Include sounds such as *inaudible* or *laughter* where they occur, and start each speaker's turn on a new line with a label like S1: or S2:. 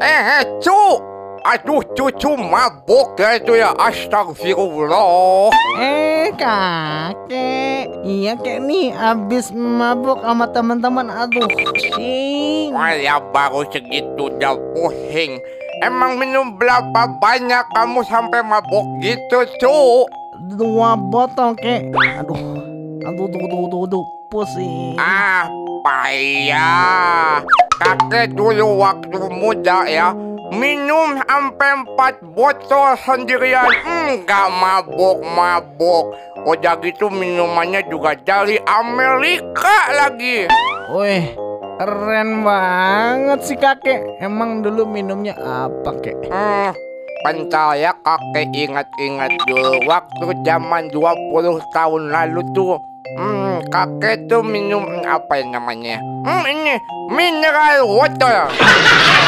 S1: Eh, cu! Aduh, cucu mabuk ya itu ya, astagfirullah.
S2: Eh kakek, iya kek nih abis mabuk sama teman-teman. Aduh, pusing.
S1: Wah, ya baru segitu udah pusing. Emang minum berapa banyak kamu sampai mabuk gitu, cu?
S2: Dua botol kek. Aduh, aduh, aduh, aduh, aduh, aduh, pusing.
S1: Ah, payah. Kakek dulu waktu muda ya, minum sampai empat botol sendirian. Enggak mabuk-mabuk. Udah gitu minumannya juga dari Amerika lagi.
S2: Wih, keren banget sih kakek. Emang dulu minumnya apa kek?
S1: Hmm, bentar ya kakek ingat-ingat dulu waktu zaman 20 tahun lalu tuh Hmm, kakek tuh minum apa yang namanya? Hmm, ini mineral water. *laughs*